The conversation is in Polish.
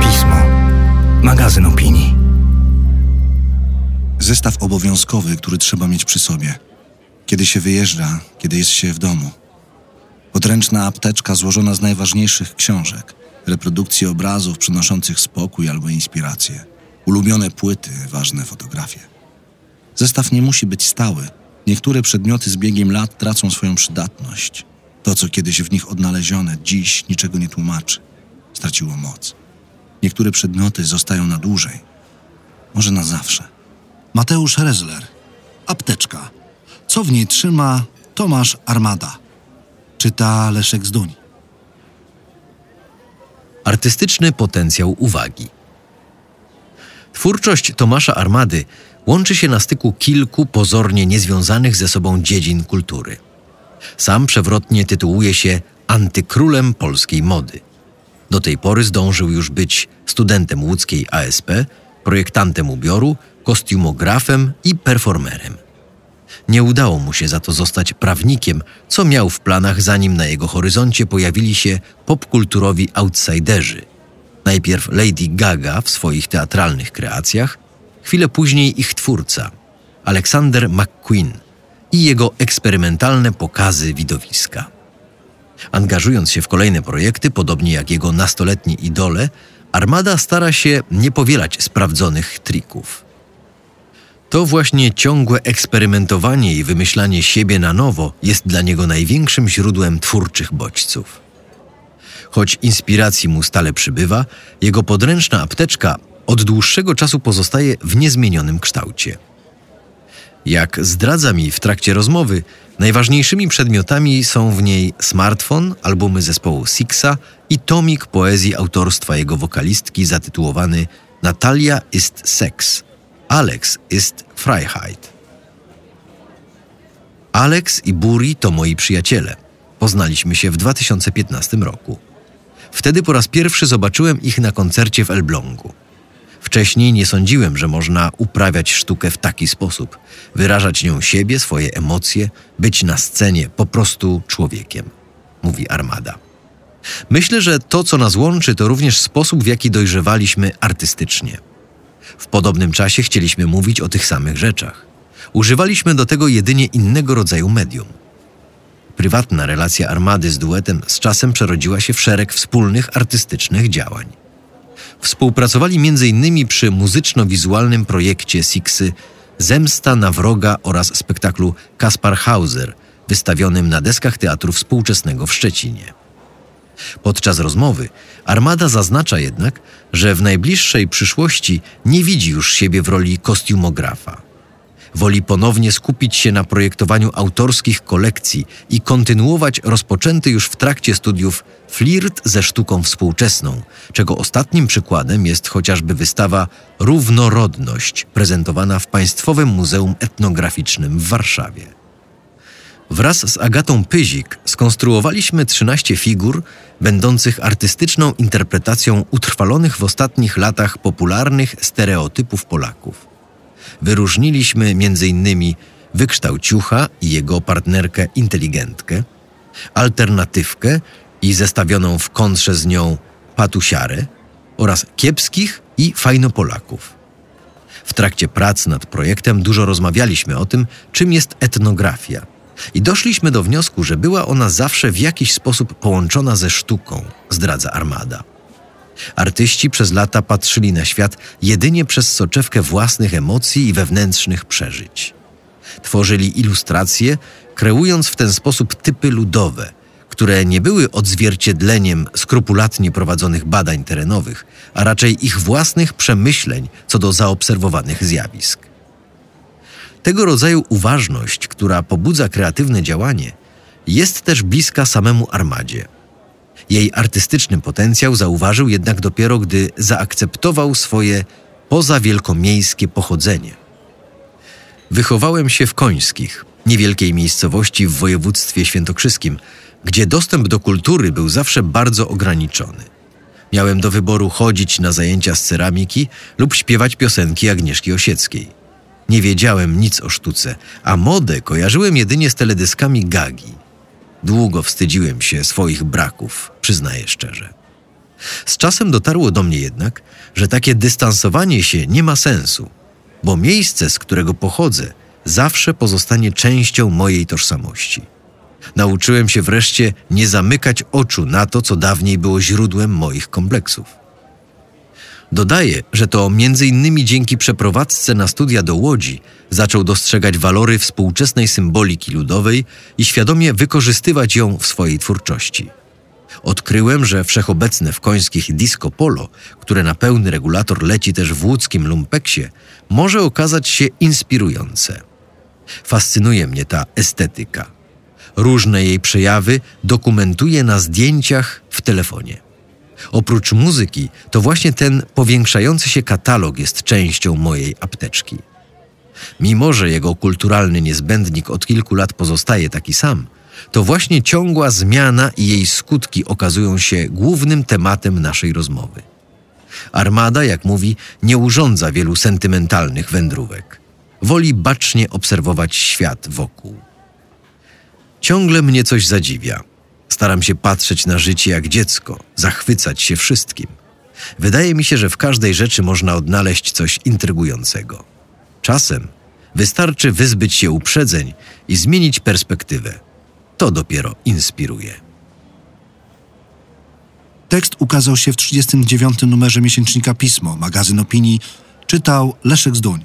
Pismo. Magazyn opinii. Zestaw obowiązkowy, który trzeba mieć przy sobie. Kiedy się wyjeżdża, kiedy jest się w domu. Podręczna apteczka złożona z najważniejszych książek, reprodukcji obrazów przynoszących spokój albo inspirację, ulubione płyty, ważne fotografie. Zestaw nie musi być stały. Niektóre przedmioty z biegiem lat tracą swoją przydatność. To, co kiedyś w nich odnalezione, dziś niczego nie tłumaczy. Straciło moc. Niektóre przedmioty zostają na dłużej. Może na zawsze. Mateusz Rezler. Apteczka. Co w niej trzyma Tomasz Armada. Czyta Leszek Zduń. Artystyczny potencjał uwagi. Twórczość Tomasza Armady łączy się na styku kilku pozornie niezwiązanych ze sobą dziedzin kultury. Sam przewrotnie tytułuje się antykrólem polskiej mody. Do tej pory zdążył już być studentem łódzkiej ASP, projektantem ubioru, kostiumografem i performerem. Nie udało mu się za to zostać prawnikiem, co miał w planach, zanim na jego horyzoncie pojawili się popkulturowi outsiderzy. Najpierw Lady Gaga w swoich teatralnych kreacjach, chwilę później ich twórca, Alexander McQueen i jego eksperymentalne pokazy widowiska. Angażując się w kolejne projekty, podobnie jak jego nastoletni idole, Armada stara się nie powielać sprawdzonych trików. To właśnie ciągłe eksperymentowanie i wymyślanie siebie na nowo jest dla niego największym źródłem twórczych bodźców. Choć inspiracji mu stale przybywa, jego podręczna apteczka od dłuższego czasu pozostaje w niezmienionym kształcie. Jak zdradza mi w trakcie rozmowy, najważniejszymi przedmiotami są w niej smartfon, albumy zespołu Sixa i tomik poezji autorstwa jego wokalistki zatytułowany Natalia ist Sex, Alex ist Freiheit. Alex i Buri to moi przyjaciele. Poznaliśmy się w 2015 roku. Wtedy po raz pierwszy zobaczyłem ich na koncercie w Elblągu. Wcześniej nie sądziłem, że można uprawiać sztukę w taki sposób, wyrażać nią siebie, swoje emocje, być na scenie po prostu człowiekiem, mówi Armada. Myślę, że to, co nas łączy, to również sposób, w jaki dojrzewaliśmy artystycznie. W podobnym czasie chcieliśmy mówić o tych samych rzeczach. Używaliśmy do tego jedynie innego rodzaju medium. Prywatna relacja Armady z duetem z czasem przerodziła się w szereg wspólnych artystycznych działań. Współpracowali m.in. przy muzyczno-wizualnym projekcie Sixy Zemsta na wroga oraz spektaklu Kaspar Hauser, wystawionym na deskach Teatru Współczesnego w Szczecinie. Podczas rozmowy Armada zaznacza jednak, że w najbliższej przyszłości nie widzi już siebie w roli kostiumografa. Woli ponownie skupić się na projektowaniu autorskich kolekcji i kontynuować rozpoczęty już w trakcie studiów flirt ze sztuką współczesną, czego ostatnim przykładem jest chociażby wystawa Równorodność, prezentowana w Państwowym Muzeum Etnograficznym w Warszawie. Wraz z Agatą Pyzik skonstruowaliśmy 13 figur będących artystyczną interpretacją utrwalonych w ostatnich latach popularnych stereotypów Polaków. Wyróżniliśmy m.in. wykształciucha i jego partnerkę inteligentkę, alternatywkę i zestawioną w kontrze z nią patusiarę oraz kiepskich i fajnopolaków. W trakcie prac nad projektem dużo rozmawialiśmy o tym, czym jest etnografia – i doszliśmy do wniosku, że była ona zawsze w jakiś sposób połączona ze sztuką, zdradza Armada. Artyści przez lata patrzyli na świat jedynie przez soczewkę własnych emocji i wewnętrznych przeżyć. Tworzyli ilustracje, kreując w ten sposób typy ludowe, które nie były odzwierciedleniem skrupulatnie prowadzonych badań terenowych, a raczej ich własnych przemyśleń co do zaobserwowanych zjawisk. Tego rodzaju uważność, która pobudza kreatywne działanie, jest też bliska samemu armadzie. Jej artystyczny potencjał zauważył jednak dopiero, gdy zaakceptował swoje pozawielkomiejskie pochodzenie. Wychowałem się w Końskich, niewielkiej miejscowości w województwie świętokrzyskim, gdzie dostęp do kultury był zawsze bardzo ograniczony. Miałem do wyboru chodzić na zajęcia z ceramiki lub śpiewać piosenki Agnieszki Osieckiej. Nie wiedziałem nic o sztuce, a modę kojarzyłem jedynie z teledyskami Gagi. Długo wstydziłem się swoich braków, przyznaję szczerze. Z czasem dotarło do mnie jednak, że takie dystansowanie się nie ma sensu, bo miejsce, z którego pochodzę, zawsze pozostanie częścią mojej tożsamości. Nauczyłem się wreszcie nie zamykać oczu na to, co dawniej było źródłem moich kompleksów. Dodaję, że to innymi dzięki przeprowadzce na studia do Łodzi zaczął dostrzegać walory współczesnej symboliki ludowej i świadomie wykorzystywać ją w swojej twórczości. Odkryłem, że wszechobecne w końskich disco polo, które na pełny regulator leci też w łódzkim lumpeksie, może okazać się inspirujące. Fascynuje mnie ta estetyka. Różne jej przejawy dokumentuję na zdjęciach w telefonie. Oprócz muzyki, to właśnie ten powiększający się katalog jest częścią mojej apteczki. Mimo, że jego kulturalny niezbędnik od kilku lat pozostaje taki sam, to właśnie ciągła zmiana i jej skutki okazują się głównym tematem naszej rozmowy. Armada, jak mówi, nie urządza wielu sentymentalnych wędrówek. Woli bacznie obserwować świat wokół. Ciągle mnie coś zadziwia. Staram się patrzeć na życie jak dziecko, zachwycać się wszystkim. Wydaje mi się, że w każdej rzeczy można odnaleźć coś intrygującego. Czasem wystarczy wyzbyć się uprzedzeń i zmienić perspektywę. To dopiero inspiruje. Tekst ukazał się w 39. numerze miesięcznika Pismo, magazyn opinii. Czytał Leszek Zduń.